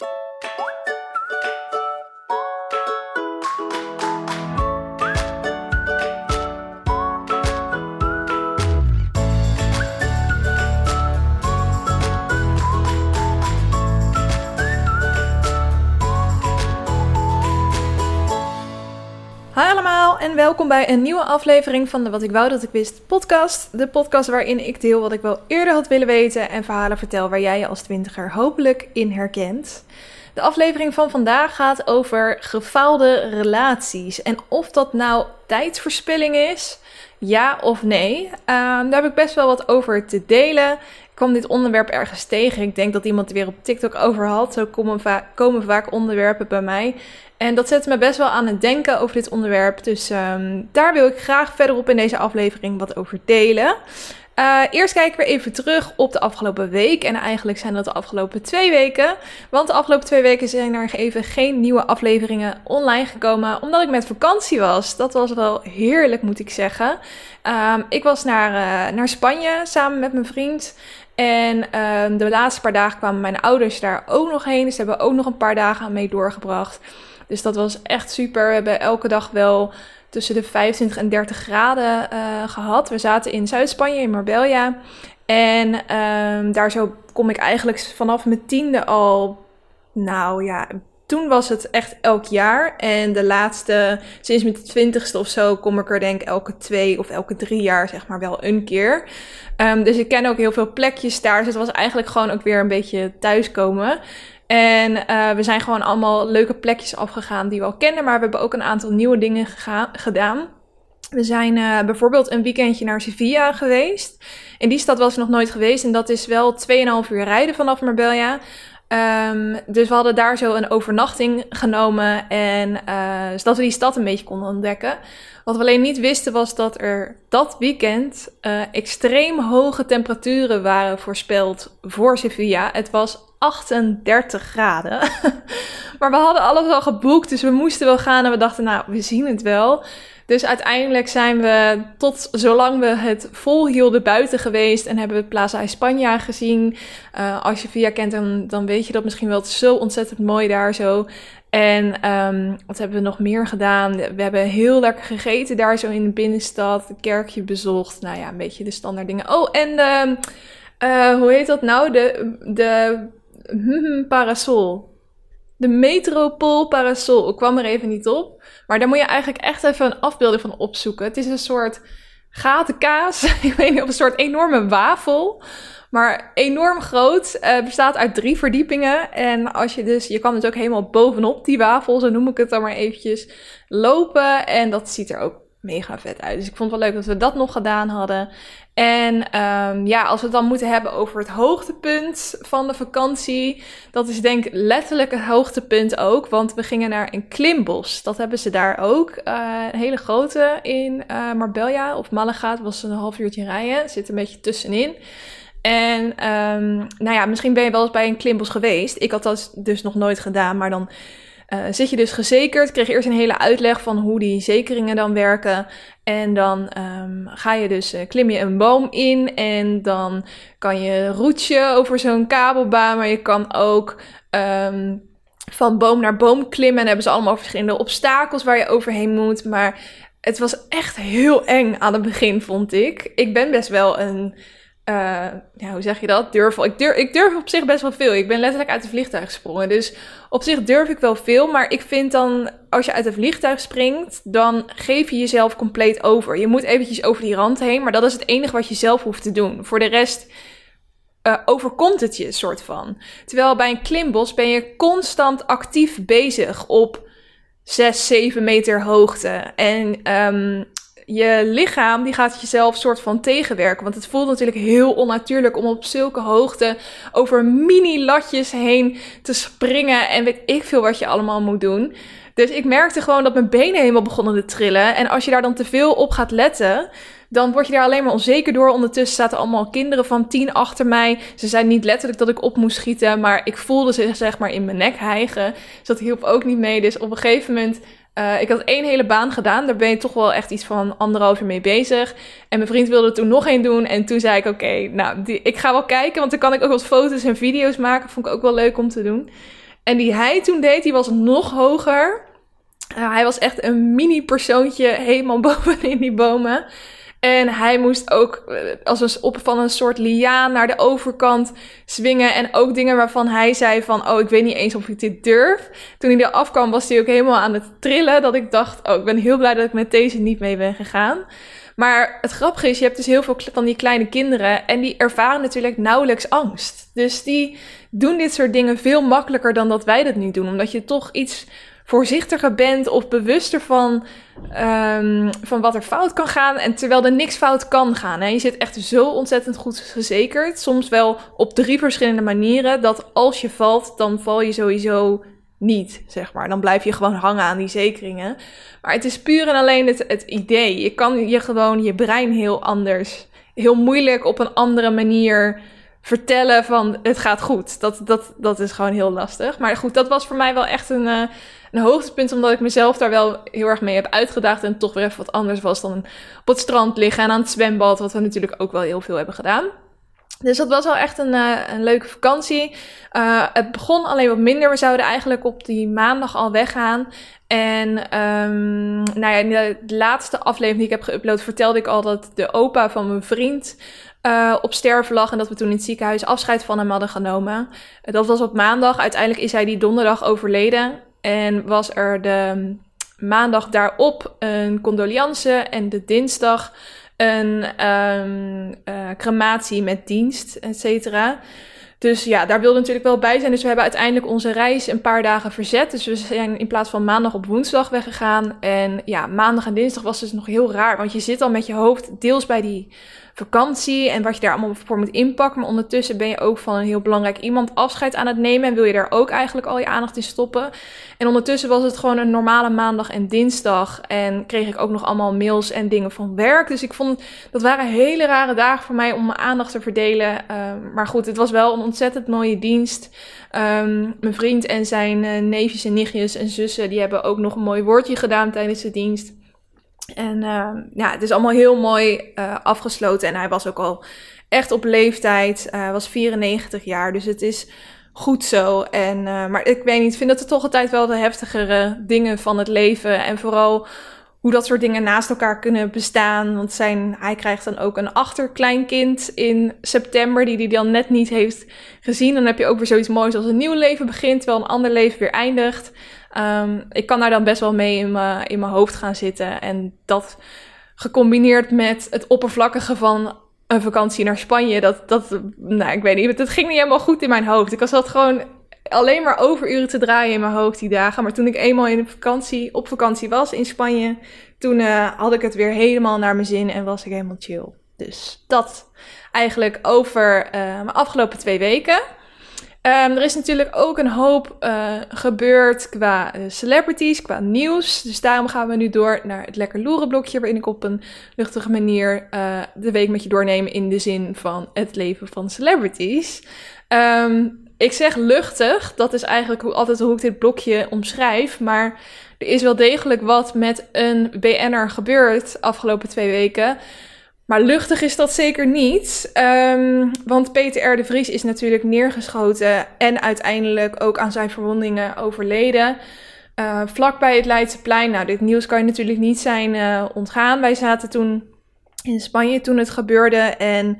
you welkom bij een nieuwe aflevering van de Wat ik wou dat ik wist podcast. De podcast waarin ik deel wat ik wel eerder had willen weten en verhalen vertel waar jij je als twintiger hopelijk in herkent. De aflevering van vandaag gaat over gefaalde relaties en of dat nou tijdsverspilling is, ja of nee. Uh, daar heb ik best wel wat over te delen. Ik kwam dit onderwerp ergens tegen. Ik denk dat iemand er weer op TikTok over had. Zo komen, komen vaak onderwerpen bij mij. En dat zet me best wel aan het denken over dit onderwerp. Dus um, daar wil ik graag verderop in deze aflevering wat over delen. Uh, eerst kijken we even terug op de afgelopen week. En eigenlijk zijn dat de afgelopen twee weken. Want de afgelopen twee weken zijn er even geen nieuwe afleveringen online gekomen. Omdat ik met vakantie was. Dat was wel heerlijk, moet ik zeggen. Um, ik was naar, uh, naar Spanje samen met mijn vriend. En um, de laatste paar dagen kwamen mijn ouders daar ook nog heen. Dus hebben ook nog een paar dagen mee doorgebracht. Dus dat was echt super. We hebben elke dag wel tussen de 25 en 30 graden uh, gehad. We zaten in Zuid-Spanje, in Marbella. En um, daar zo kom ik eigenlijk vanaf mijn tiende al. Nou ja, toen was het echt elk jaar. En de laatste, sinds mijn twintigste of zo, kom ik er denk elke twee of elke drie jaar zeg maar wel een keer. Um, dus ik ken ook heel veel plekjes daar. Dus het was eigenlijk gewoon ook weer een beetje thuiskomen. En uh, we zijn gewoon allemaal leuke plekjes afgegaan die we al kennen. Maar we hebben ook een aantal nieuwe dingen gedaan. We zijn uh, bijvoorbeeld een weekendje naar Sevilla geweest. In die stad was ik nog nooit geweest. En dat is wel 2,5 uur rijden vanaf Marbella. Um, dus we hadden daar zo een overnachting genomen. En uh, zodat we die stad een beetje konden ontdekken. Wat we alleen niet wisten was dat er dat weekend uh, extreem hoge temperaturen waren voorspeld voor Sevilla. Het was 38 graden. maar we hadden alles al geboekt, dus we moesten wel gaan. En we dachten, nou, we zien het wel. Dus uiteindelijk zijn we tot zolang we het volhielden buiten geweest en hebben we Plaza España gezien. Uh, als je via kent, dan, weet je dat misschien wel. Het is zo ontzettend mooi daar zo. En um, wat hebben we nog meer gedaan? We hebben heel lekker gegeten daar zo in de binnenstad. Een kerkje bezocht. Nou ja, een beetje de standaard dingen. Oh, en uh, uh, hoe heet dat nou? De, de parasol. De Metropool Parasol. Ik kwam er even niet op. Maar daar moet je eigenlijk echt even een afbeelding van opzoeken. Het is een soort gatenkaas. Ik weet niet, of een soort enorme wafel. Maar enorm groot. Uh, bestaat uit drie verdiepingen. En als je dus, je kan dus ook helemaal bovenop die wafel, zo noem ik het dan maar eventjes, lopen. En dat ziet er ook mega vet uit. Dus ik vond het wel leuk dat we dat nog gedaan hadden. En um, ja, als we het dan moeten hebben over het hoogtepunt van de vakantie. Dat is denk ik letterlijk het hoogtepunt ook. Want we gingen naar een klimbos. Dat hebben ze daar ook. Uh, een hele grote in uh, Marbella of Malaga. Het was een half uurtje rijden. Zit een beetje tussenin. En um, nou ja, misschien ben je wel eens bij een klimbos geweest. Ik had dat dus nog nooit gedaan, maar dan uh, zit je dus gezekerd. Ik kreeg eerst een hele uitleg van hoe die zekeringen dan werken. En dan um, ga je dus, uh, klim je een boom in en dan kan je roetje over zo'n kabelbaan. Maar je kan ook um, van boom naar boom klimmen. En hebben ze allemaal verschillende obstakels waar je overheen moet. Maar het was echt heel eng aan het begin, vond ik. Ik ben best wel een uh, ja, hoe zeg je dat? Durf, ik, durf, ik durf op zich best wel veel. Ik ben letterlijk uit het vliegtuig gesprongen. Dus op zich durf ik wel veel. Maar ik vind dan, als je uit het vliegtuig springt, dan geef je jezelf compleet over. Je moet eventjes over die rand heen. Maar dat is het enige wat je zelf hoeft te doen. Voor de rest uh, overkomt het je, soort van. Terwijl bij een klimbos ben je constant actief bezig op 6, 7 meter hoogte. En um, je lichaam die gaat jezelf soort van tegenwerken. Want het voelt natuurlijk heel onnatuurlijk om op zulke hoogte over mini-latjes heen te springen. En weet ik veel wat je allemaal moet doen. Dus ik merkte gewoon dat mijn benen helemaal begonnen te trillen. En als je daar dan te veel op gaat letten, dan word je daar alleen maar onzeker door. Ondertussen zaten allemaal kinderen van tien achter mij. Ze zijn niet letterlijk dat ik op moest schieten, maar ik voelde ze zeg maar in mijn nek hijgen. Dus dat hielp ook niet mee. Dus op een gegeven moment uh, ik had één hele baan gedaan. Daar ben je toch wel echt iets van anderhalf uur mee bezig. En mijn vriend wilde toen nog één doen. En toen zei ik: Oké, nou, ik ga wel kijken. Want dan kan ik ook wat foto's en video's maken. Vond ik ook wel leuk om te doen. En die hij toen deed, die was nog hoger. Uh, hij was echt een mini persoontje helemaal bovenin die bomen. En hij moest ook eh, als een, op van een soort liaan naar de overkant swingen. En ook dingen waarvan hij zei van, oh, ik weet niet eens of ik dit durf. Toen hij er afkwam, was hij ook helemaal aan het trillen. Dat ik dacht, oh, ik ben heel blij dat ik met deze niet mee ben gegaan. Maar het grappige is, je hebt dus heel veel van die kleine kinderen en die ervaren natuurlijk nauwelijks angst. Dus die doen dit soort dingen veel makkelijker dan dat wij dat nu doen. Omdat je toch iets voorzichtiger bent of bewuster van, um, van wat er fout kan gaan. En terwijl er niks fout kan gaan. Hè. Je zit echt zo ontzettend goed gezekerd. Soms wel op drie verschillende manieren. Dat als je valt, dan val je sowieso niet, zeg maar. Dan blijf je gewoon hangen aan die zekeringen. Maar het is puur en alleen het, het idee. Je kan je gewoon je brein heel anders, heel moeilijk op een andere manier vertellen van het gaat goed. Dat, dat, dat is gewoon heel lastig. Maar goed, dat was voor mij wel echt een, uh, een hoogtepunt, omdat ik mezelf daar wel heel erg mee heb uitgedaagd. En toch weer even wat anders was dan op het strand liggen en aan het zwembad, wat we natuurlijk ook wel heel veel hebben gedaan. Dus dat was wel echt een, uh, een leuke vakantie. Uh, het begon alleen wat minder. We zouden eigenlijk op die maandag al weggaan. En um, nou ja, in de, laatste aflevering die ik heb geüpload vertelde ik al dat de opa van mijn vriend uh, op sterven lag. En dat we toen in het ziekenhuis afscheid van hem hadden genomen. Dat was op maandag. Uiteindelijk is hij die donderdag overleden. En was er de maandag daarop een condoliance. En de dinsdag een um, uh, crematie met dienst, et cetera. Dus ja, daar wilde natuurlijk wel bij zijn. Dus we hebben uiteindelijk onze reis een paar dagen verzet. Dus we zijn in plaats van maandag op woensdag weggegaan. En ja, maandag en dinsdag was dus nog heel raar. Want je zit al met je hoofd deels bij die vakantie en wat je daar allemaal voor moet inpakken. Maar ondertussen ben je ook van een heel belangrijk iemand afscheid aan het nemen en wil je daar ook eigenlijk al je aandacht in stoppen. En ondertussen was het gewoon een normale maandag en dinsdag en kreeg ik ook nog allemaal mails en dingen van werk. Dus ik vond dat waren hele rare dagen voor mij om mijn aandacht te verdelen. Uh, maar goed, het was wel een ontzettend mooie dienst. Um, mijn vriend en zijn uh, neefjes en nichtjes en zussen, die hebben ook nog een mooi woordje gedaan tijdens de dienst. En uh, ja, het is allemaal heel mooi uh, afgesloten. En hij was ook al echt op leeftijd. Hij uh, was 94 jaar. Dus het is goed zo. En, uh, maar ik weet niet, ik vind dat het toch altijd wel de heftigere dingen van het leven. En vooral hoe dat soort dingen naast elkaar kunnen bestaan. Want zijn, hij krijgt dan ook een achterkleinkind in september, die hij dan net niet heeft gezien. Dan heb je ook weer zoiets moois als een nieuw leven begint, terwijl een ander leven weer eindigt. Um, ik kan daar dan best wel mee in mijn, in mijn hoofd gaan zitten. En dat gecombineerd met het oppervlakkige van een vakantie naar Spanje, dat, dat, nou, ik weet niet, het ging niet helemaal goed in mijn hoofd. Ik was dat gewoon alleen maar overuren te draaien in mijn hoofd die dagen. Maar toen ik eenmaal in vakantie, op vakantie was in Spanje, toen uh, had ik het weer helemaal naar mijn zin en was ik helemaal chill. Dus dat eigenlijk over uh, mijn afgelopen twee weken. Um, er is natuurlijk ook een hoop uh, gebeurd qua uh, celebrities, qua nieuws. Dus daarom gaan we nu door naar het lekker loeren blokje, waarin ik op een luchtige manier uh, de week met je doorneem in de zin van het leven van celebrities. Um, ik zeg luchtig, dat is eigenlijk hoe, altijd hoe ik dit blokje omschrijf, maar er is wel degelijk wat met een BN'er gebeurd afgelopen twee weken. Maar luchtig is dat zeker niet. Um, want Peter R. de Vries is natuurlijk neergeschoten en uiteindelijk ook aan zijn verwondingen overleden. Uh, vlak bij het Leidseplein. Nou, dit nieuws kan je natuurlijk niet zijn uh, ontgaan. Wij zaten toen in Spanje toen het gebeurde. En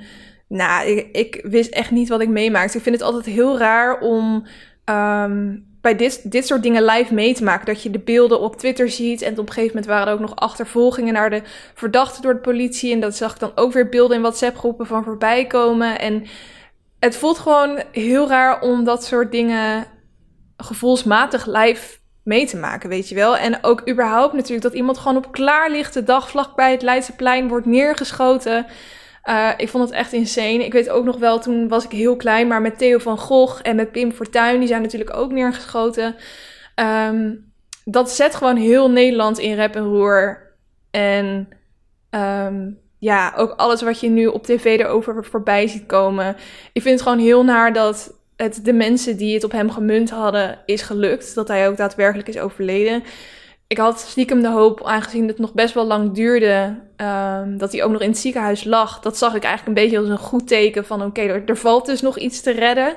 nou, ik, wist echt niet wat ik meemaakte. Ik vind het altijd heel raar om um, bij dit, dit soort dingen live mee te maken. Dat je de beelden op Twitter ziet. En op een gegeven moment waren er ook nog achtervolgingen naar de verdachte door de politie. En dat zag ik dan ook weer beelden in WhatsApp-groepen van voorbij komen. En het voelt gewoon heel raar om dat soort dingen gevoelsmatig live mee te maken, weet je wel. En ook überhaupt natuurlijk dat iemand gewoon op klaarlichte dag vlakbij het Leidseplein wordt neergeschoten. Uh, ik vond het echt insane. Ik weet ook nog wel, toen was ik heel klein, maar met Theo van Gogh en met Pim Fortuyn, die zijn natuurlijk ook neergeschoten. Um, dat zet gewoon heel Nederland in rep en roer. En um, ja, ook alles wat je nu op tv erover voorbij ziet komen. Ik vind het gewoon heel naar dat het de mensen die het op hem gemunt hadden, is gelukt. Dat hij ook daadwerkelijk is overleden ik had stiekem de hoop, aangezien het nog best wel lang duurde, um, dat hij ook nog in het ziekenhuis lag. Dat zag ik eigenlijk een beetje als een goed teken van oké, er, valt dus nog iets te redden.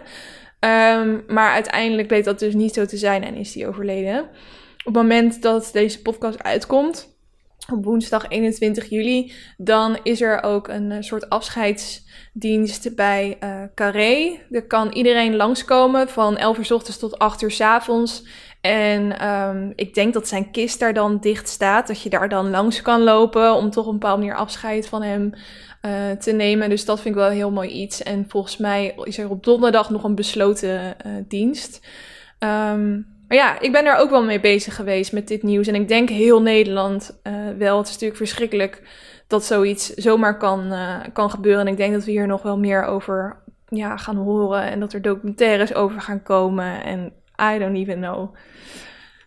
Ehm, maar uiteindelijk bleek dat dus niet zo te zijn en is hij overleden. Op het moment dat deze podcast uitkomt, op woensdag 21 juli, dan is er ook een eh, soort afscheidsdienst bij uh, Carré. Er kan iedereen langskomen van 11 uur s ochtends tot 8 uur s avonds. En um, ik denk dat zijn kist daar dan dicht staat. Dat je daar dan langs kan lopen om toch een bepaalde manier afscheid van hem uh, te nemen. Dus dat vind ik wel een heel mooi iets. En volgens mij is er op donderdag nog een besloten uh, dienst. Um, maar ja, ik ben er ook wel mee bezig geweest met dit nieuws. En ik denk heel Nederland uh, wel. Het is natuurlijk verschrikkelijk dat zoiets zomaar kan, kan gebeuren. En ik denk dat we hier nog wel meer over ja, gaan horen. En dat er documentaires over gaan komen. En I don't even know.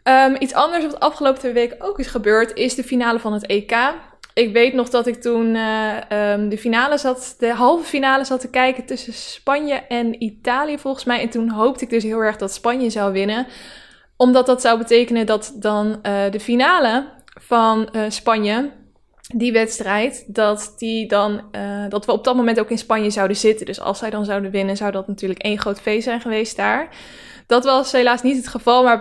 Um, iets anders wat afgelopen week ook is gebeurd, is de finale van het EK. Ik weet nog dat ik toen uh, um, de finale zat, de halve finale zat te kijken tussen Spanje en Italië volgens mij. En toen hoopte ik dus heel erg dat Spanje zou winnen. Omdat dat zou betekenen dat dan uh, de finale van uh, Spanje, die wedstrijd, dat, die dan, dat we op dat moment ook in Spanje zouden zitten. Dus als zij dan zouden winnen, zou dat natuurlijk één groot feest zijn geweest daar. Dat was helaas niet het geval, maar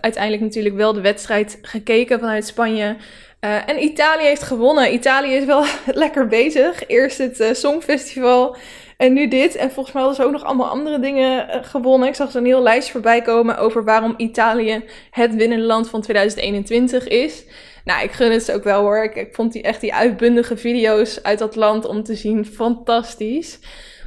uiteindelijk natuurlijk wel de wedstrijd gekeken vanuit Spanje. Uh, en Italië heeft gewonnen. Italië is wel lekker bezig. Eerst het uh, Songfestival en nu dit. En volgens mij hadden ze ook nog allemaal andere dingen gewonnen. Ik zag zo'n heel lijstje voorbij komen over waarom Italië het winnende land van 2021 is. Nou, ik gun het ze ook wel hoor. Ik, vond die echt die uitbundige video's uit dat land om te zien fantastisch.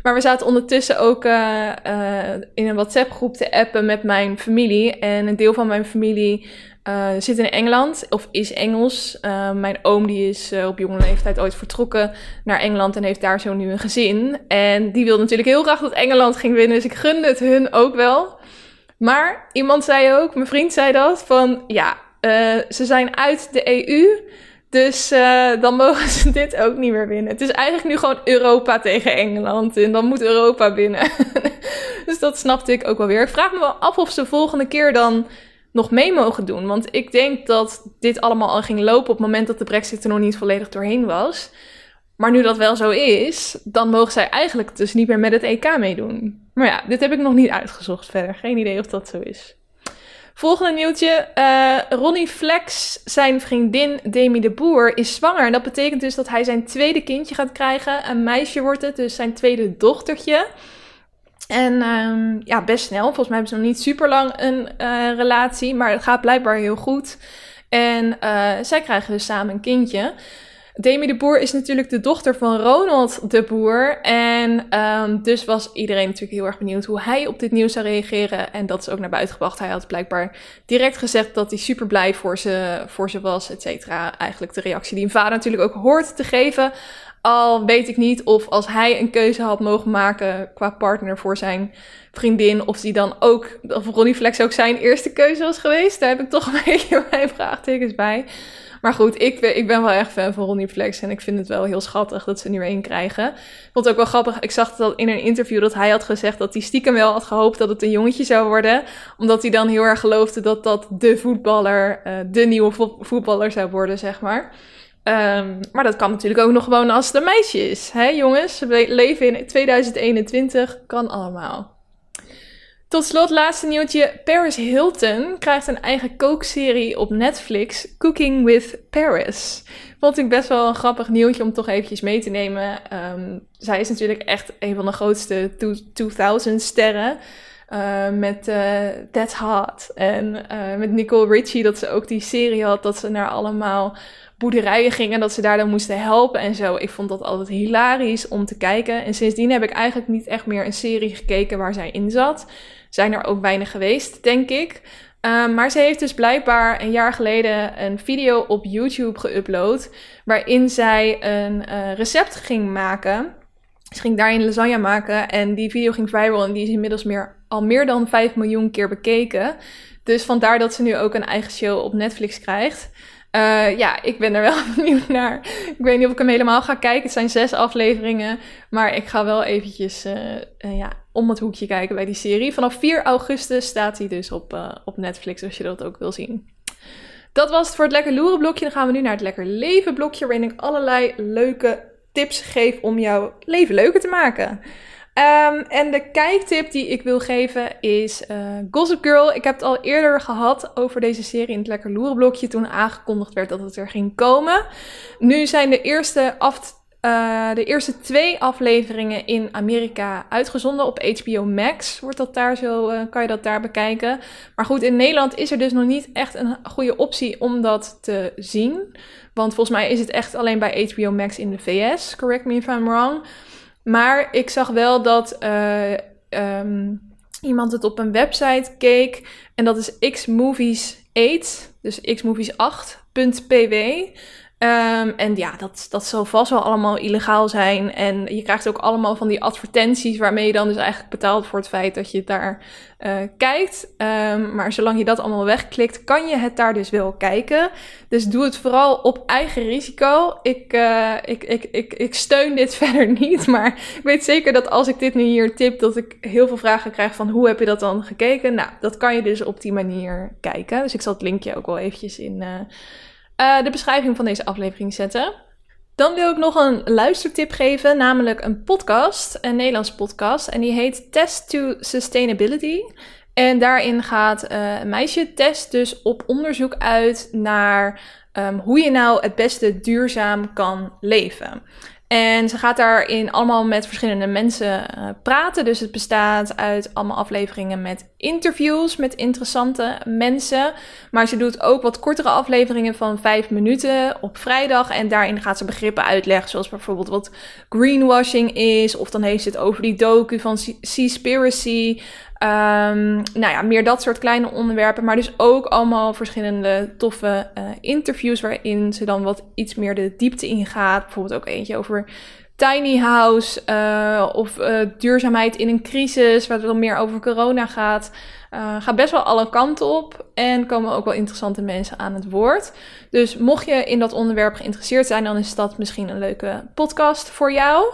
Maar we zaten ondertussen ook uh, uh, in een WhatsApp-groep te appen met mijn familie. En een deel van mijn familie uh, zit in Engeland of is Engels. mijn oom die is op jonge leeftijd ooit vertrokken naar Engeland en heeft daar zo nu een gezin. En die wilde natuurlijk heel graag dat Engeland ging winnen. Dus ik gunde het hun ook wel. Maar iemand zei ook, mijn vriend zei dat, van ja, ze zijn uit de EU. Dus uh, dan mogen ze dit ook niet meer winnen. Het is eigenlijk nu gewoon Europa tegen Engeland. En dan moet Europa winnen. dus dat snapte ik ook wel weer. Ik vraag me wel af of ze volgende keer dan nog mee mogen doen. Want ik denk dat dit allemaal al ging lopen op het moment dat de Brexit er nog niet volledig doorheen was. Maar nu dat wel zo is, dan mogen zij eigenlijk dus niet meer met het EK meedoen. Maar ja, dit heb ik nog niet uitgezocht verder. Geen idee of dat zo is. Volgende nieuwtje. Uh, Ronnie Flex, zijn vriendin Demi de Boer, is zwanger. En dat betekent dus dat hij zijn tweede kindje gaat krijgen. Een meisje wordt het, dus zijn tweede dochtertje. En um, ja, best snel. Volgens mij hebben ze nog niet super lang een uh, relatie. Maar het gaat blijkbaar heel goed. En uh, zij krijgen dus samen een kindje. Demi de Boer is natuurlijk de dochter van Ronald de Boer. En um, dus was iedereen natuurlijk heel erg benieuwd hoe hij op dit nieuws zou reageren. En dat is ook naar buiten gebracht. Hij had blijkbaar direct gezegd dat hij super blij voor ze, voor ze was, et cetera. Eigenlijk de reactie die een vader natuurlijk ook hoort te geven. Al weet ik niet of als hij een keuze had mogen maken qua partner voor zijn vriendin, of die dan ook, of Ronnie Flex ook zijn eerste keuze was geweest. Daar heb ik toch een beetje mijn vraagtekens bij. Maar goed, ik, ik ben wel echt fan van Ronnie Flex. En ik vind het wel heel schattig dat ze nu één krijgen. Ik vond het ook wel grappig. Ik zag dat in een interview dat hij had gezegd dat hij stiekem wel had gehoopt dat het een jongetje zou worden. Omdat hij dan heel erg geloofde dat dat de voetballer, uh, de nieuwe voetballer zou worden, zeg maar. Um, maar dat kan natuurlijk ook nog gewoon als het een meisje is. Hè, jongens? We leven in 2021. Kan allemaal. Tot slot, laatste nieuwtje. Paris Hilton krijgt een eigen kookserie op Netflix, Cooking with Paris. Vond ik best wel een grappig nieuwtje om toch eventjes mee te nemen. Um, zij is natuurlijk echt een van de grootste 2000 sterren. Uh, met uh, That's Hot. En uh, met Nicole Richie, dat ze ook die serie had, dat ze naar allemaal boerderijen gingen, dat ze daar dan moesten helpen en zo. Ik vond dat altijd hilarisch om te kijken. En sindsdien heb ik eigenlijk niet echt meer een serie gekeken waar zij in zat zijn er ook weinig geweest, denk ik. Um, maar ze heeft dus blijkbaar een jaar geleden een video op YouTube geüpload. Waarin zij een uh, recept ging maken. Ze ging daarin lasagne maken. En die video ging viral. En die is inmiddels meer, al meer dan 5 miljoen keer bekeken. Dus vandaar dat ze nu ook een eigen show op Netflix krijgt. Uh, ja, ik ben er wel benieuwd naar. Ik weet niet of ik hem helemaal ga kijken. Het zijn zes afleveringen. Maar ik ga wel eventjes uh, ja, om het hoekje kijken bij die serie. Vanaf 4 augustus staat hij dus op, op Netflix, als je dat ook wil zien. Dat was het voor het Lekker Loeren blokje. Dan gaan we nu naar het Lekker Leven blokje, waarin ik allerlei leuke tips geef om jouw leven leuker te maken. Ehm, en de kijktip die ik wil geven is uh, Gossip Girl. Ik heb het al eerder gehad over deze serie in het Lekker Loeren blokje toen aangekondigd werd dat het er ging komen. Nu zijn de eerste af uh, de eerste twee afleveringen in Amerika uitgezonden op HBO Max. Wordt dat daar zo, uh, kan je dat daar bekijken. Maar goed, in Nederland is er dus nog niet echt een goede optie om dat te zien. Want volgens mij is het echt alleen bij HBO Max in de VS. Correct me if I'm wrong. Maar ik zag wel dat uh, um, iemand het op een website keek. En dat is xmovies 8, dus xmovies8.pw. Um, en ja, dat, dat zal vast wel allemaal illegaal zijn. En je krijgt ook allemaal van die advertenties waarmee je dan dus eigenlijk betaalt voor het feit dat je daar uh, kijkt. Um, maar zolang je dat allemaal wegklikt, kan je het daar dus wel kijken. Dus doe het vooral op eigen risico. Ik, uh, ik, ik, ik, ik steun dit verder niet. Maar ik weet zeker dat als ik dit nu hier tip, dat ik heel veel vragen krijg van hoe heb je dat dan gekeken? Nou, dat kan je dus op die manier kijken. Dus ik zal het linkje ook wel eventjes in. Uh, uh, de beschrijving van deze aflevering zetten. Dan wil ik nog een luistertip geven, namelijk een podcast, een Nederlands podcast. En die heet Test to Sustainability. En daarin gaat uh, een meisje test dus op onderzoek uit naar um, hoe je nou het beste duurzaam kan leven. En ze gaat daarin allemaal met verschillende mensen uh, praten. Dus het bestaat uit allemaal afleveringen met interviews met interessante mensen. Maar ze doet ook wat kortere afleveringen van vijf minuten op vrijdag. En daarin gaat ze begrippen uitleggen, zoals bijvoorbeeld wat greenwashing is. Of dan heeft ze het over die docu van Seaspiracy. Um, nou ja, meer dat soort kleine onderwerpen. Maar dus ook allemaal verschillende toffe uh, interviews waarin ze dan wat iets meer de diepte ingaat. Bijvoorbeeld ook eentje over tiny house uh, of uh, duurzaamheid in een crisis, waar het dan meer over corona gaat. Uh, gaat best wel alle kanten op en komen ook wel interessante mensen aan het woord. Dus mocht je in dat onderwerp geïnteresseerd zijn, dan is dat misschien een leuke podcast voor jou.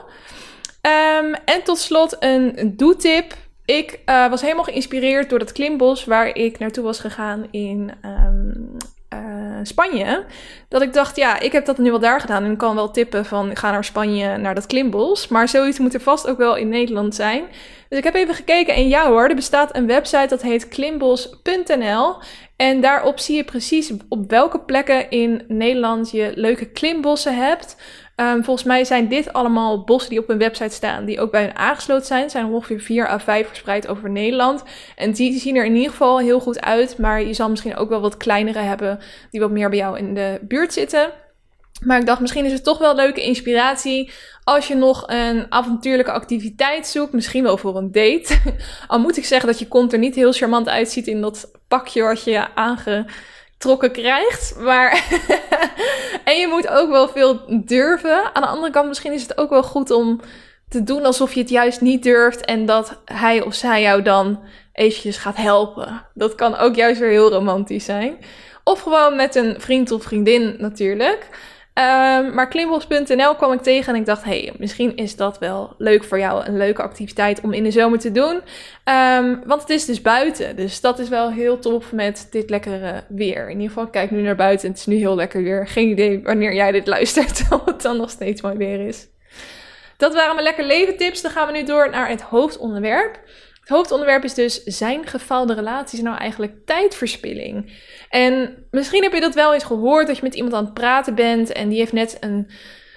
Um, en tot slot een doetip. Ik uh, was helemaal geïnspireerd door dat klimbos waar ik naartoe was gegaan in um, uh, Spanje. Dat ik dacht, ja, ik heb dat nu wel daar gedaan en ik kan wel tippen van ga naar Spanje, naar dat klimbos. Maar zoiets moet er vast ook wel in Nederland zijn. Dus ik heb even gekeken en ja hoor, er bestaat een website dat heet klimbos.nl. En daarop zie je precies op welke plekken in Nederland je leuke klimbossen hebt. Um, volgens mij zijn dit allemaal bossen die op een website staan, die ook bij hun aangesloten zijn. Zijn ongeveer 4 à 5 verspreid over Nederland. En die zien er in ieder geval heel goed uit. Maar je zal misschien ook wel wat kleinere hebben, die wat meer bij jou in de buurt zitten. Maar ik dacht, misschien is het toch wel leuke inspiratie als je nog een avontuurlijke activiteit zoekt. Misschien wel voor een date. Al moet ik zeggen dat je kont er niet heel charmant uitziet in dat pakje wat je aange trokken krijgt. Maar en je moet ook wel veel durven. Aan de andere kant, misschien is het ook wel goed om te doen alsof je het juist niet durft. En dat hij of zij jou dan eventjes gaat helpen. Dat kan ook juist weer heel romantisch zijn. Of gewoon met een vriend of vriendin natuurlijk. Um, maar klimbos.nl kwam ik tegen en ik dacht, hey, misschien is dat wel leuk voor jou. Een leuke activiteit om in de zomer te doen. Um, want het is dus buiten. Dus dat is wel heel tof met dit lekkere weer. In ieder geval, kijk nu naar buiten. Het is nu heel lekker weer. Geen idee wanneer jij dit luistert, of het dan nog steeds mooi weer is. Dat waren mijn lekker leven tips. Dan gaan we nu door naar het hoofdonderwerp. Het hoofdonderwerp is dus: zijn gefaalde relaties nou eigenlijk tijdverspilling? En misschien heb je dat wel eens gehoord dat je met iemand aan het praten bent en die heeft net een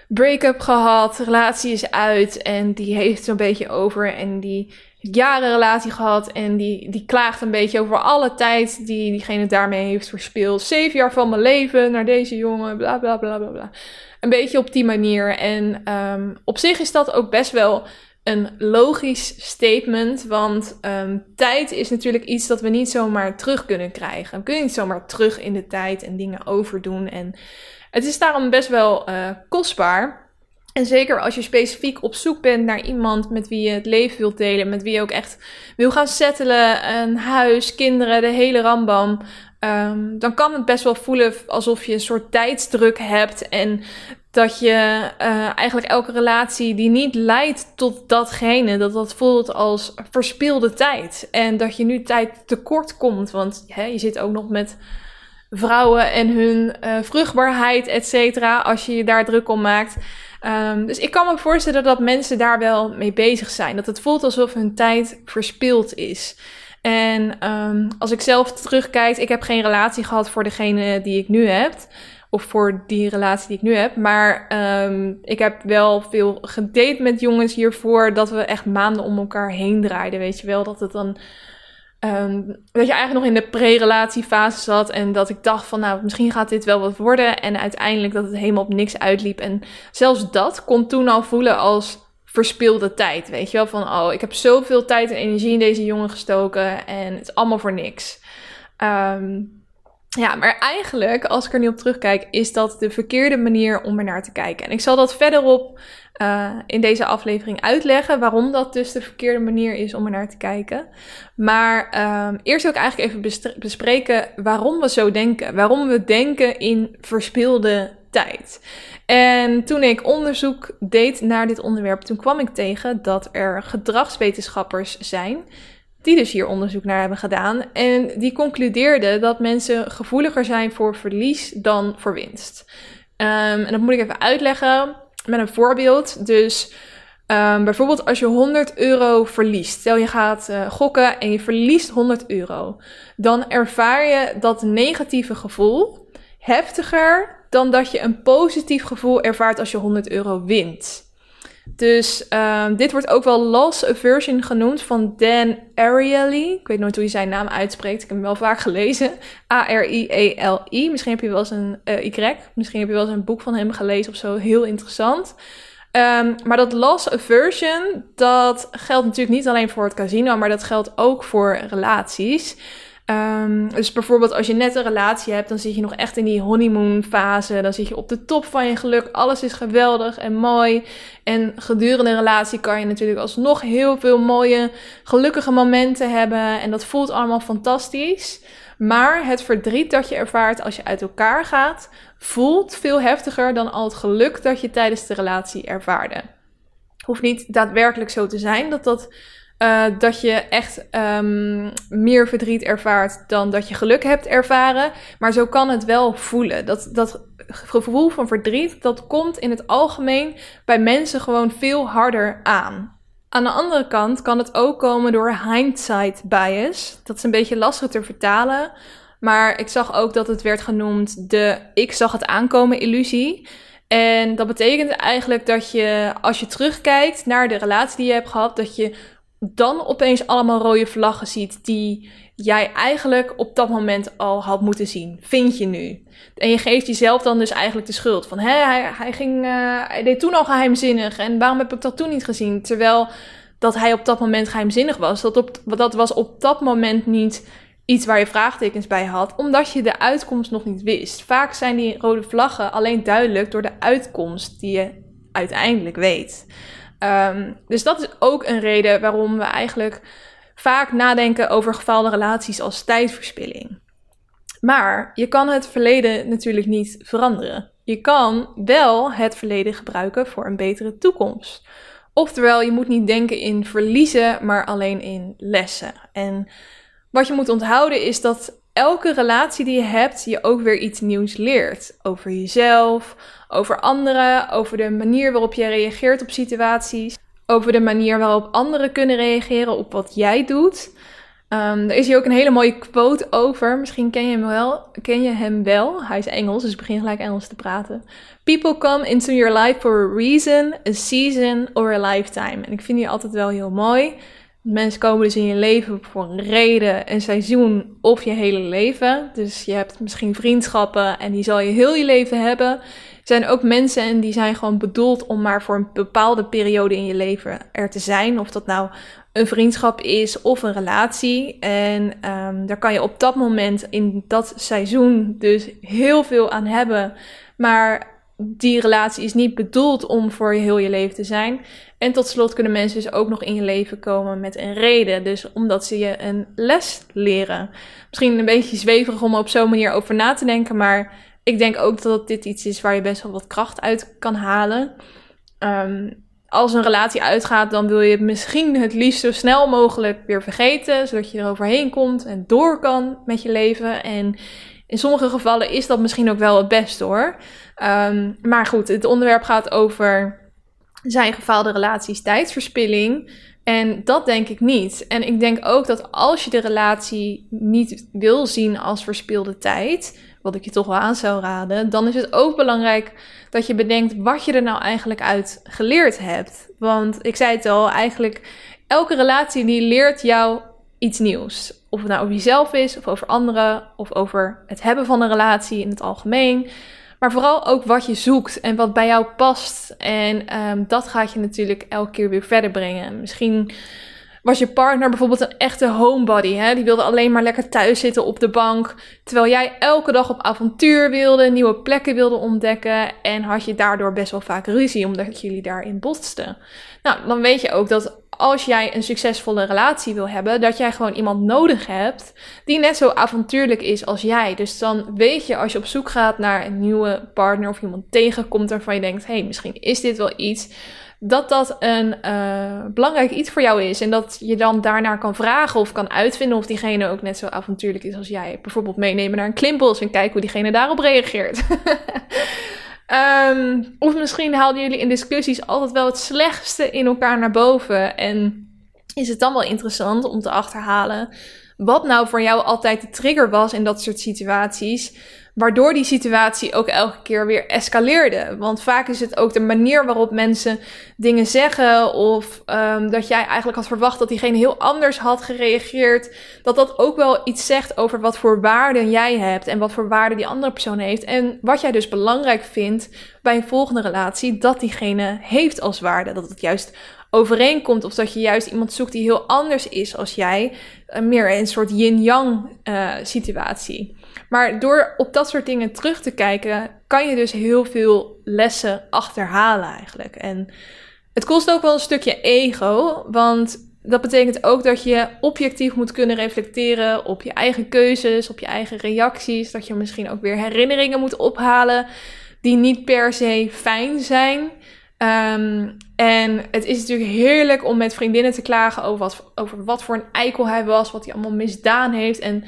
break-up gehad, relatie is uit en die heeft zo'n beetje over en die jaren relatie gehad en die, die klaagt een beetje over alle tijd die diegene daarmee heeft verspeeld. Zeven jaar van mijn leven naar deze jongen, bla bla bla bla bla. Een beetje op die manier. En um, op zich is dat ook best wel een logisch statement, want um, tijd is natuurlijk iets dat we niet zomaar terug kunnen krijgen. We kunnen niet zomaar terug in de tijd en dingen overdoen. En het is daarom best wel uh, kostbaar. En zeker als je specifiek op zoek bent naar iemand met wie je het leven wilt delen, met wie je ook echt wil gaan settelen, een huis, kinderen, de hele rambam. Um, dan kan het best wel voelen alsof je een soort tijdsdruk hebt en dat je uh, eigenlijk elke relatie die niet leidt tot datgene, dat dat voelt als verspilde tijd. En dat je nu tijd tekort komt, want hè, je zit ook nog met vrouwen en hun uh, vruchtbaarheid, et cetera, als je je daar druk om maakt. Um, dus ik kan me voorstellen dat mensen daar wel mee bezig zijn. Dat het voelt alsof hun tijd verspild is. En um, als ik zelf terugkijk, ik heb geen relatie gehad voor degene die ik nu heb. Of voor die relatie die ik nu heb. Maar um, ik heb wel veel gedate met jongens hiervoor. Dat we echt maanden om elkaar heen draaiden. Weet je wel, dat het dan Um, dat je eigenlijk nog in de pre-relatiefase zat en dat ik dacht van nou misschien gaat dit wel wat worden en uiteindelijk dat het helemaal op niks uitliep en zelfs dat kon toen al voelen als verspilde tijd, weet je wel van oh ik heb zoveel tijd en energie in deze jongen gestoken en het is allemaal voor niks. Um, ja, maar eigenlijk, als ik er nu op terugkijk, is dat de verkeerde manier om er naar te kijken. En ik zal dat verderop uh, in deze aflevering uitleggen waarom dat dus de verkeerde manier is om er naar te kijken. Maar um, eerst wil ik eigenlijk even bespreken waarom we zo denken. Waarom we denken in verspilde En toen ik onderzoek deed naar dit onderwerp, toen kwam ik tegen dat er gedragswetenschappers zijn die dus hier onderzoek naar hebben gedaan. En die concludeerden dat mensen gevoeliger zijn voor verlies dan voor winst. Um, en dat moet ik even uitleggen met een voorbeeld. Dus um, bijvoorbeeld als je 100 euro verliest. Stel je gaat uh, gokken en je verliest 100 euro. Dan ervaar je dat negatieve gevoel heftiger dan dat je een positief gevoel ervaart als je 100 euro wint. Dus um, dit wordt ook wel loss aversion genoemd van Dan Ariely. Ik weet nooit hoe je zijn naam uitspreekt. Ik heb hem wel vaak gelezen. A-R-I-E-L-I. Misschien heb je wel eens een uh, Y. Misschien heb je wel eens een boek van hem gelezen of zo. Heel interessant. Um, maar dat loss aversion, dat geldt natuurlijk niet alleen voor het casino, maar dat geldt ook voor relaties. Um, dus bijvoorbeeld als je net een relatie hebt, dan zit je nog echt in die honeymoon fase. Dan zit je op de top van je geluk. Alles is geweldig en mooi. En gedurende een relatie kan je natuurlijk alsnog heel veel mooie, gelukkige momenten hebben. En dat voelt allemaal fantastisch. Maar het verdriet dat je ervaart als je uit elkaar gaat, voelt veel heftiger dan al het geluk dat je tijdens de relatie ervaarde. Hoeft niet daadwerkelijk zo te zijn dat dat uh, dat je echt um, meer verdriet ervaart dan dat je geluk hebt ervaren. Maar zo kan het wel voelen. Dat, dat gevoel van verdriet, dat komt in het algemeen bij mensen gewoon veel harder aan. Aan de andere kant kan het ook komen door hindsight bias. Dat is een beetje lastig te vertalen. Maar ik zag ook dat het werd genoemd de ik zag het aankomen illusie. En dat betekent eigenlijk dat je, als je terugkijkt naar de relatie die je hebt gehad, dat je dan opeens allemaal rode vlaggen ziet die jij eigenlijk op dat moment al had moeten zien. Vind je nu. En je geeft jezelf dan dus eigenlijk de schuld. Van hé, hij, hij, ging, uh, hij deed toen al geheimzinnig en waarom heb ik dat toen niet gezien? Terwijl dat hij op dat moment geheimzinnig was. Dat, op, dat was op dat moment niet iets waar je vraagtekens bij had, omdat je de uitkomst nog niet wist. Vaak zijn die rode vlaggen alleen duidelijk door de uitkomst die je uiteindelijk weet. Um, dus dat is ook een reden waarom we eigenlijk vaak nadenken over gefaalde relaties als tijdverspilling. Maar je kan het verleden natuurlijk niet veranderen. Je kan wel het verleden gebruiken voor een betere toekomst. Oftewel, je moet niet denken in verliezen, maar alleen in lessen. En wat je moet onthouden is dat elke relatie die je hebt je ook weer iets nieuws leert. Over jezelf, over anderen, over de manier waarop je reageert op situaties. Over de manier waarop anderen kunnen reageren op wat jij doet. Um, er is hier ook een hele mooie quote over. Misschien ken je hem wel. Ken je hem wel? Hij is Engels, dus begin gelijk Engels te praten. People come into your life for a reason, a season or a lifetime. En ik vind die altijd wel heel mooi. Mensen komen dus in je leven voor een reden, een seizoen of je hele leven. Dus je hebt misschien vriendschappen en die zal je heel je leven hebben. Er zijn ook mensen en die zijn gewoon bedoeld om maar voor een bepaalde periode in je leven er te zijn. Of dat nou een vriendschap is of een relatie. En um, daar kan je op dat moment in dat seizoen dus heel veel aan hebben. Maar die relatie is niet bedoeld om voor je heel je leven te zijn. En tot slot kunnen mensen dus ook nog in je leven komen met een reden. Dus omdat ze je een les leren. Misschien een beetje zweverig om op zo'n manier over na te denken. Maar ik denk ook dat dit iets is waar je best wel wat kracht uit kan halen. Um, als een relatie uitgaat, dan wil je het misschien het liefst zo snel mogelijk weer vergeten. Zodat je er overheen komt en door kan met je leven. En in sommige gevallen is dat misschien ook wel het beste hoor. Ehm, maar goed, het onderwerp gaat over zijn gefaalde relaties tijdsverspilling. En dat denk ik niet. En ik denk ook dat als je de relatie niet wil zien als verspilde tijd, wat ik je toch wel aan zou raden, dan is het ook belangrijk dat je bedenkt wat je er nou eigenlijk uit geleerd hebt. Want ik zei het al, eigenlijk elke relatie die leert jou iets nieuws. Of het nou over jezelf is, of over anderen, of over het hebben van een relatie in het algemeen. Maar vooral ook wat je zoekt en wat bij jou past. En ehm, dat gaat je natuurlijk elke keer weer verder brengen. Misschien was je partner bijvoorbeeld een echte homebody. Hè? Die wilde alleen maar lekker thuis zitten op de bank. Terwijl jij elke dag op avontuur wilde, nieuwe plekken wilde ontdekken. En had je daardoor best wel vaak ruzie, omdat jullie daarin botsten. Nou, dan weet je ook dat als jij een succesvolle relatie wil hebben, dat jij gewoon iemand nodig hebt die net zo avontuurlijk is als jij. Dus dan weet je als je op zoek gaat naar een nieuwe partner of iemand tegenkomt waarvan je denkt: hé, hey, misschien is dit wel iets. Dat dat een uh, belangrijk iets voor jou is. En dat je dan daarnaar kan vragen of kan uitvinden of diegene ook net zo avontuurlijk is als jij. Bijvoorbeeld meenemen naar een klimbos en kijken hoe diegene daarop reageert. Um, of misschien haalden jullie in discussies altijd wel het slechtste in elkaar naar boven. En is het dan wel interessant om te achterhalen wat nou voor jou altijd de trigger was in dat soort situaties waardoor die situatie ook elke keer weer escaleerde. Want vaak is het ook de manier waarop mensen dingen zeggen, of um, dat jij eigenlijk had verwacht dat diegene heel anders had gereageerd, dat dat ook wel iets zegt over wat voor waarden jij hebt en wat voor waarden die andere persoon heeft. En wat jij dus belangrijk vindt bij een volgende relatie, dat diegene heeft als waarde. Dat het juist overeenkomt. Of dat je juist iemand zoekt die heel anders is als jij. Uh, meer een soort yin-yang uh, situatie. Maar door op dat soort dingen terug te kijken, kan je dus heel veel lessen achterhalen eigenlijk. En het kost ook wel een stukje ego, want dat betekent ook dat je objectief moet kunnen reflecteren op je eigen keuzes, op je eigen reacties. Dat je misschien ook weer herinneringen moet ophalen die niet per se fijn zijn. Um, en het is natuurlijk heerlijk om met vriendinnen te klagen over wat, over wat voor een eikel hij was, wat hij allemaal misdaan heeft. En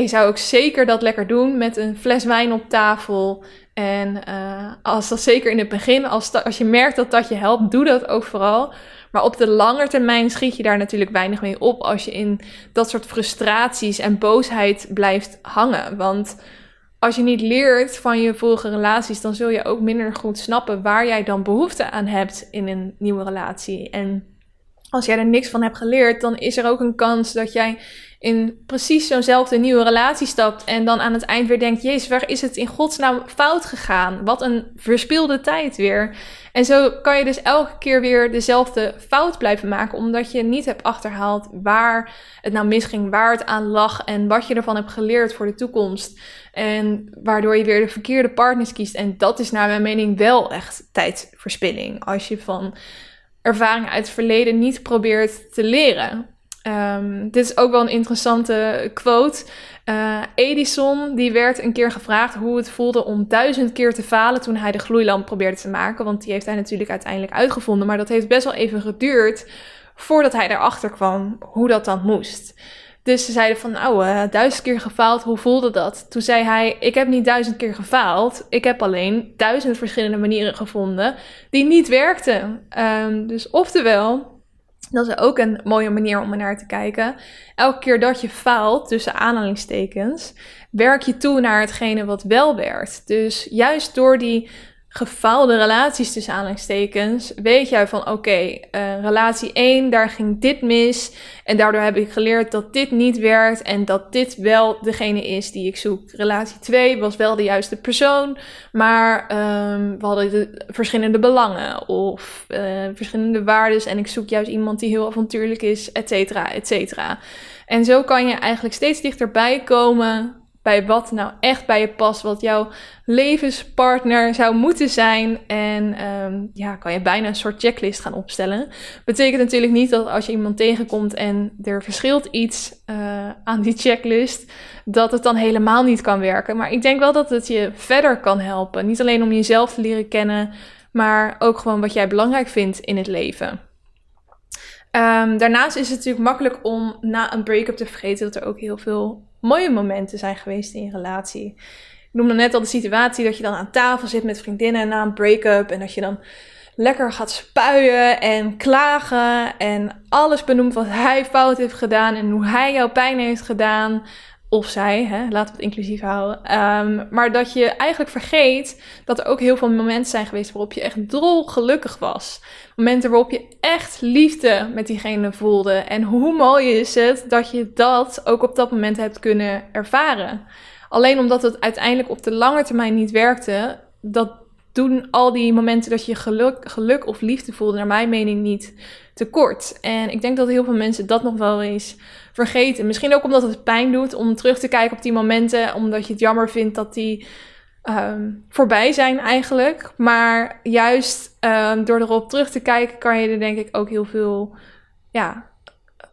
ik zou ook zeker dat lekker doen met een fles wijn op tafel. En uh, als dat zeker in het begin, als, als je merkt dat dat je helpt, doe dat ook vooral. Maar op de lange termijn schiet je daar natuurlijk weinig mee op als je in dat soort frustraties en boosheid blijft hangen. Want als je niet leert van je vorige relaties, dan zul je ook minder goed snappen waar jij dan behoefte aan hebt in een nieuwe relatie. En als jij er niks van hebt geleerd, dan is er ook een kans dat jij in precies zo'nzelfde nieuwe relatie stapt en dan aan het eind weer denkt: Jezus, waar is het in godsnaam fout gegaan? Wat een verspilde tijd weer. En zo kan je dus elke keer weer dezelfde fout blijven maken, omdat je niet hebt achterhaald waar het nou misging, waar het aan lag en wat je ervan hebt geleerd voor de toekomst. En waardoor je weer de verkeerde partners kiest. En dat is naar mijn mening wel echt tijdverspilling. Als je van ervaringen uit het verleden niet probeert te leren. Um, dit is ook wel een interessante quote. Uh, Edison die werd een keer gevraagd hoe het voelde om duizend keer te falen toen hij de gloeilamp probeerde te maken. Want die heeft hij natuurlijk uiteindelijk uitgevonden. Maar dat heeft best wel even geduurd voordat hij erachter kwam hoe dat dan moest. Dus ze zeiden van, nou, uh, duizend keer gefaald, hoe voelde dat? Toen zei hij, ik heb niet duizend keer gefaald. Ik heb alleen duizend verschillende manieren gevonden die niet werkten. Um, dus oftewel, dat is ook een mooie manier om er naar te kijken. Elke keer dat je faalt, tussen aanhalingstekens, werk je toe naar hetgene wat wel werkt. Dus juist door die gefaalde relaties tussen aanhalingstekens, weet jij van oké, uh, relatie 1, daar ging dit mis. En daardoor heb ik geleerd dat dit niet werkt en dat dit wel degene is die ik zoek. Relatie 2 was wel de juiste persoon, maar um, we hadden de verschillende belangen of uh, verschillende waarden. En ik zoek juist iemand die heel avontuurlijk is, et cetera, et cetera. En zo kan je eigenlijk steeds dichterbij komen bij wat nou echt bij je past, wat jouw levenspartner zou moeten zijn. En um, ja, kan je bijna een soort checklist gaan opstellen. Betekent natuurlijk niet dat als je iemand tegenkomt en er verschilt iets uh, aan die checklist, dat het dan helemaal niet kan werken. Maar ik denk wel dat het je verder kan helpen. Niet alleen om jezelf te leren kennen, maar ook gewoon wat jij belangrijk vindt in het leven. Ehm, daarnaast is het natuurlijk makkelijk om na een break-up te vergeten dat er ook heel veel mooie momenten zijn geweest in je relatie. Ik noemde net al de situatie dat je dan aan tafel zit met vriendinnen na een break-up en dat je dan lekker gaat spuien en klagen en alles benoemt wat hij fout heeft gedaan en hoe hij jouw pijn heeft gedaan. Of zij, hè, laten we het inclusief houden. Ehm, maar dat je eigenlijk vergeet dat er ook heel veel momenten zijn geweest waarop je echt drol gelukkig was. Momenten waarop je echt liefde met diegene voelde. En hoe mooi is het dat je dat ook op dat moment hebt kunnen ervaren. Alleen omdat het uiteindelijk op de lange termijn niet werkte, dat doen al die momenten dat je geluk, geluk of liefde voelde, naar mijn mening, niet tekort. En ik denk dat heel veel mensen dat nog wel eens vergeten. Misschien ook omdat het pijn doet om terug te kijken op die momenten, omdat je het jammer vindt dat die ehm, voorbij zijn eigenlijk. Maar juist um, door erop terug te kijken, kan je er denk ik ook heel veel ja,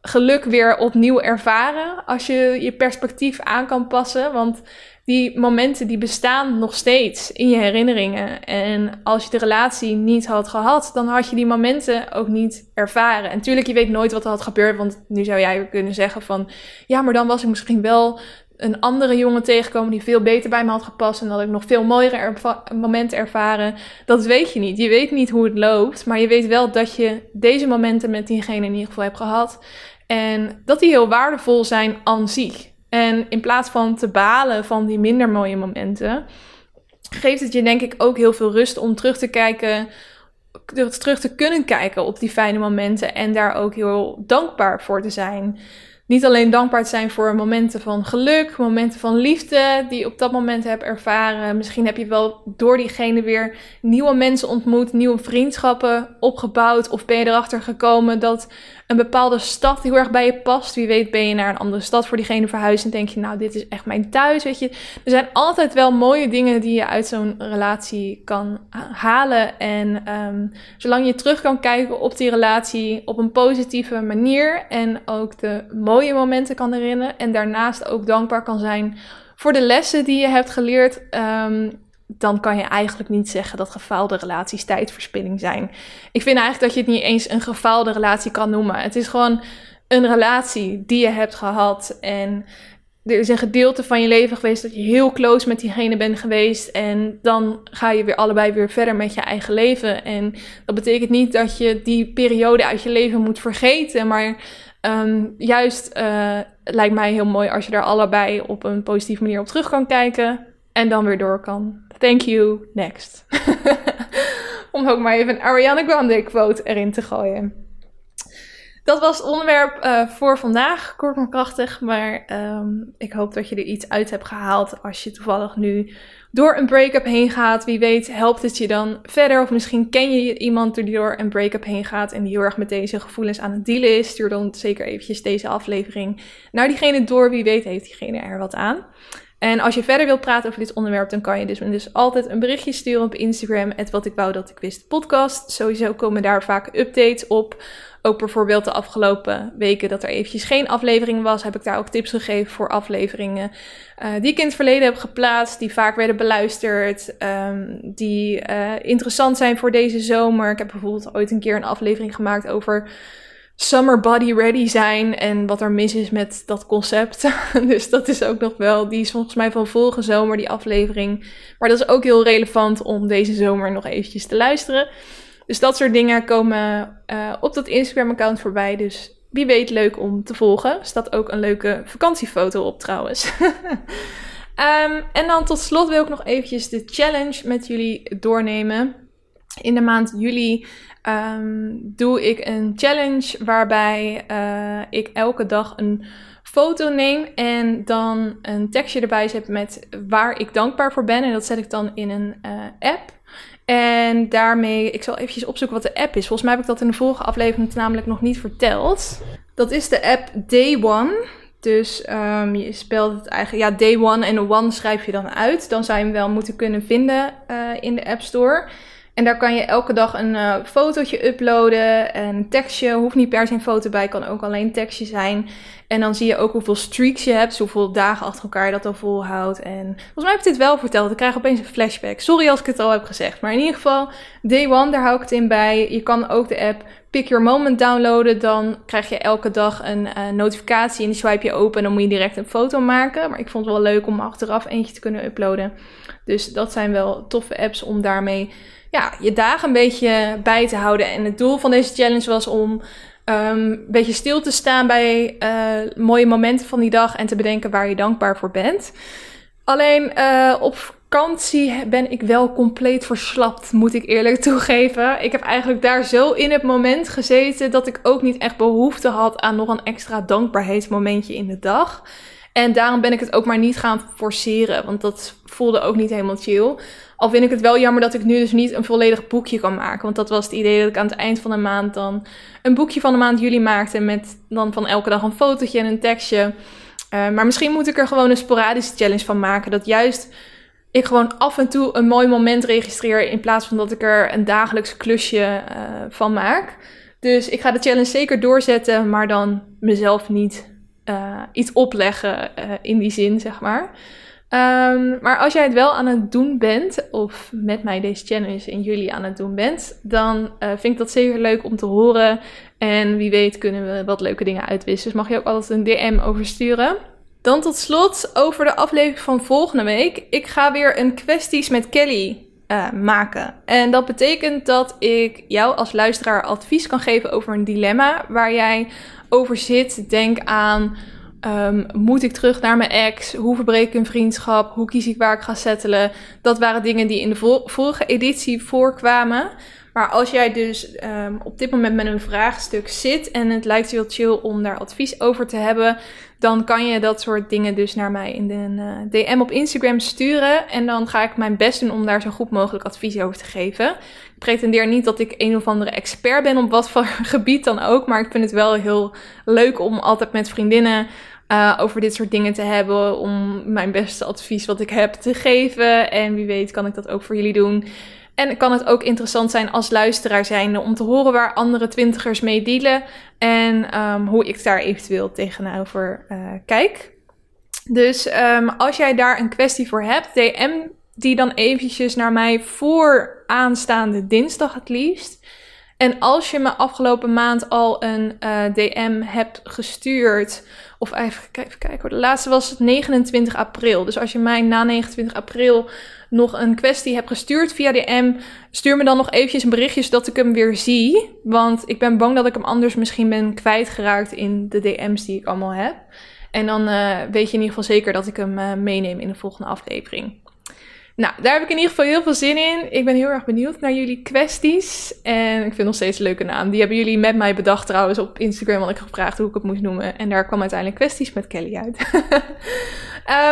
geluk weer opnieuw ervaren. Als je je perspectief aan kan passen. Want die momenten die bestaan nog steeds in je herinneringen. En als je de relatie niet had gehad, dan had je die momenten ook niet ervaren. En tuurlijk, je weet nooit wat er had gebeurd. Want nu zou jij kunnen zeggen van... Ja, maar dan was ik misschien wel een andere jongen tegenkomen die veel beter bij me had gepast. En dat ik nog veel mooiere momenten ervaren. Dat weet je niet. Je weet niet hoe het loopt. Maar je weet wel dat je deze momenten met diegene in ieder geval hebt gehad. En dat die heel waardevol zijn aan zich. En in plaats van te balen van die minder mooie momenten, geeft het je denk ik ook heel veel rust om terug te kijken, terug te kunnen kijken op die fijne momenten en daar ook heel dankbaar voor te zijn niet alleen dankbaar te zijn voor momenten van geluk, momenten van liefde die je op dat moment hebt ervaren. Misschien heb je wel door diegene weer nieuwe mensen ontmoet, nieuwe vriendschappen opgebouwd. Of ben je erachter gekomen dat een bepaalde stad heel erg bij je past. Wie weet ben je naar een andere stad voor diegene verhuisd en denk je, nou dit is echt mijn thuis, weet je. Er zijn altijd wel mooie dingen die je uit zo'n relatie kan halen. En um, zolang je terug kan kijken op die relatie op een positieve manier en ook de mooie mooie momenten kan herinneren. En daarnaast ook dankbaar kan zijn voor de lessen die je hebt geleerd. Um, dan kan je eigenlijk niet zeggen dat gefaalde relaties tijdverspilling zijn. Ik vind eigenlijk dat je het niet eens een gefaalde relatie kan noemen. Het is gewoon een relatie die je hebt gehad. En er is een gedeelte van je leven geweest dat je heel close met diegene bent geweest. En dan ga je weer allebei weer verder met je eigen leven. En dat betekent niet dat je die periode uit je leven moet vergeten. Maar Um, juist uh, lijkt mij heel mooi als je daar allebei op een positieve manier op terug kan kijken en dan weer door kan. Thank you, next. Om ook maar even een Ariana Grande quote erin te gooien. Dat was het onderwerp uh, voor vandaag. Kort maar krachtig. Maar um, ik hoop dat je er iets uit hebt gehaald. Als je toevallig nu door een break-up heen gaat. Wie weet helpt het je dan verder. Of misschien ken je iemand die door een break-up heen gaat. En die heel erg met deze gevoelens aan het dealen is. Stuur dan zeker eventjes deze aflevering naar diegene door. Wie weet heeft diegene er wat aan. En als je verder wilt praten over dit onderwerp, dan kan je dus, dus altijd een berichtje sturen op Instagram. Het wat ik wou dat ik wist podcast. Sowieso komen daar vaak updates op. Ook bijvoorbeeld de afgelopen weken dat er eventjes geen aflevering was, heb ik daar ook tips gegeven voor afleveringen uh, die ik in het verleden heb geplaatst, die vaak werden beluisterd, um, die uh, interessant zijn voor deze zomer. Ik heb bijvoorbeeld ooit een keer een aflevering gemaakt over summer body ready zijn en wat er mis is met dat concept. dus dat is ook nog wel, die is volgens mij van vorige zomer, die aflevering. Maar dat is ook heel relevant om deze zomer nog eventjes te luisteren. Dus dat soort dingen komen uh, op dat Instagram-account voorbij. Dus wie weet leuk om te volgen. Staat ook een leuke vakantiefoto op trouwens. um, en dan tot slot wil ik nog eventjes de challenge met jullie doornemen. In de maand juli um, doe ik een challenge waarbij uh, ik elke dag een foto neem en dan een tekstje erbij zet met waar ik dankbaar voor ben. En dat zet ik dan in een uh, app. En daarmee, ik zal eventjes opzoeken wat de app is. Volgens mij heb ik dat in de vorige aflevering namelijk nog niet verteld. Dat is de app Day One. Dus um, je spelt het eigenlijk, ja, Day One en One schrijf je dan uit. Dan zou je hem wel moeten kunnen vinden uh, in de App Store. En daar kan je elke dag een uh, fotootje uploaden, een tekstje. Hoeft niet per se een foto bij, kan ook alleen tekstje zijn. En dan zie je ook hoeveel streaks je hebt, hoeveel dagen achter elkaar je dat al volhoudt. En volgens mij heb ik dit wel verteld. Ik krijg opeens een flashback. Sorry als ik het al heb gezegd. Maar in ieder geval, day one, daar hou ik het in bij. Je kan ook de app Pick Your Moment downloaden, dan krijg je elke dag een uh, notificatie en die swipe je open en dan moet je direct een foto maken. Maar ik vond het wel leuk om achteraf eentje te kunnen uploaden. Dus dat zijn wel toffe apps om daarmee ja, je dagen een beetje bij te houden. En het doel van deze challenge was om um, een beetje stil te staan bij uh, mooie momenten van die dag en te bedenken waar je dankbaar voor bent. Alleen uh, op vakantie ben ik wel compleet verslapt, moet ik eerlijk toegeven. Ik heb eigenlijk daar zo in het moment gezeten dat ik ook niet echt behoefte had aan nog een extra dankbaarheidsmomentje in de dag. En daarom ben ik het ook maar niet gaan forceren, want dat voelde ook niet helemaal chill. Al vind ik het wel jammer dat ik nu dus niet een volledig boekje kan maken. Want dat was het idee dat ik aan het eind van de maand dan een boekje van de maand juli maakte. Met dan van elke dag een fotootje en een tekstje. Uh, maar misschien moet ik er gewoon een sporadische challenge van maken. Dat juist ik gewoon af en toe een mooi moment registreer. In plaats van dat ik er een dagelijks klusje uh, van maak. Dus ik ga de challenge zeker doorzetten. Maar dan mezelf niet uh, iets opleggen in die zin, zeg maar. Um, maar als jij het wel aan het doen bent, of met mij deze challenge in jullie aan het doen bent, dan uh, vind ik dat zeker leuk om te horen. En wie weet kunnen we wat leuke dingen uitwisselen. Dus mag je ook altijd een DM oversturen. Dan tot slot over de aflevering van volgende week. Ik ga weer een kwesties met Kelly uh, maken. En dat betekent dat ik jou als luisteraar advies kan geven over een dilemma waar jij over zit. Denk aan Um, moet ik terug naar mijn ex? Hoe verbreek ik een vriendschap? Hoe kies ik waar ik ga settelen? Dat waren dingen die in de vorige editie voorkwamen. Maar als jij dus um, op dit moment met een vraagstuk zit en het lijkt je heel chill om daar advies over te hebben, dan kan je dat soort dingen dus naar mij in de uh, DM op Instagram sturen. En dan ga ik mijn best doen om daar zo goed mogelijk advies over te geven. Ik pretendeer niet dat ik een of andere expert ben op wat voor gebied dan ook, maar ik vind het wel heel leuk om altijd met vriendinnen uh, over dit soort dingen te hebben. Om mijn beste advies wat ik heb te geven. En wie weet kan ik dat ook voor jullie doen. En kan het ook interessant zijn als luisteraar zijnde om te horen waar andere twintigers mee dealen. En um, hoe ik daar eventueel tegenover uh, kijk. Dus um, als jij daar een kwestie voor hebt, DM die dan eventjes naar mij voor aanstaande dinsdag het liefst. En als je me afgelopen maand al een uh, DM hebt gestuurd of even, even kijken hoor. De laatste was 29 april. Dus als je mij na 29 april nog een kwestie hebt gestuurd via DM, stuur me dan nog eventjes een berichtje zodat ik hem weer zie. Want ik ben bang dat ik hem anders misschien ben kwijtgeraakt in de DM's die ik allemaal heb. En dan uh, weet je in ieder geval zeker dat ik hem uh, meeneem in de volgende aflevering. Nou, daar heb ik in ieder geval heel veel zin in. Ik ben heel erg benieuwd naar jullie kwesties. En ik vind nog steeds een leuke naam. Die hebben jullie met mij bedacht trouwens op Instagram. Want ik gevraagd hoe ik het moest noemen. En daar kwam uiteindelijk kwesties met Kelly uit.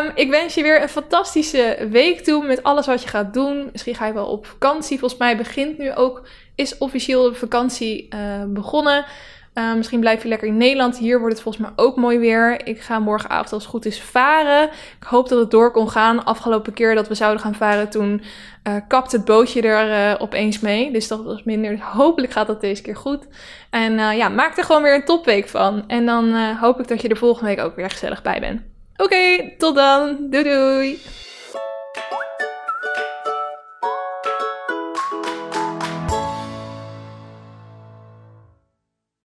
um, ik wens je weer een fantastische week toe met alles wat je gaat doen. Misschien ga je wel op vakantie. Volgens mij begint nu ook, is officieel de vakantie uh, begonnen. Uh, misschien blijf je lekker in Nederland. Hier wordt het volgens mij ook mooi weer. Ik ga morgenavond als het goed is varen. Ik hoop dat het door kon gaan. Afgelopen keer dat we zouden gaan varen, toen uh, kapt het bootje er uh, opeens mee. Dus dat was minder. Hopelijk gaat dat deze keer goed. En ja, maak er gewoon weer een topweek van. En dan hoop ik dat je er volgende week ook weer gezellig bij bent. Oké, tot dan. Doei doei.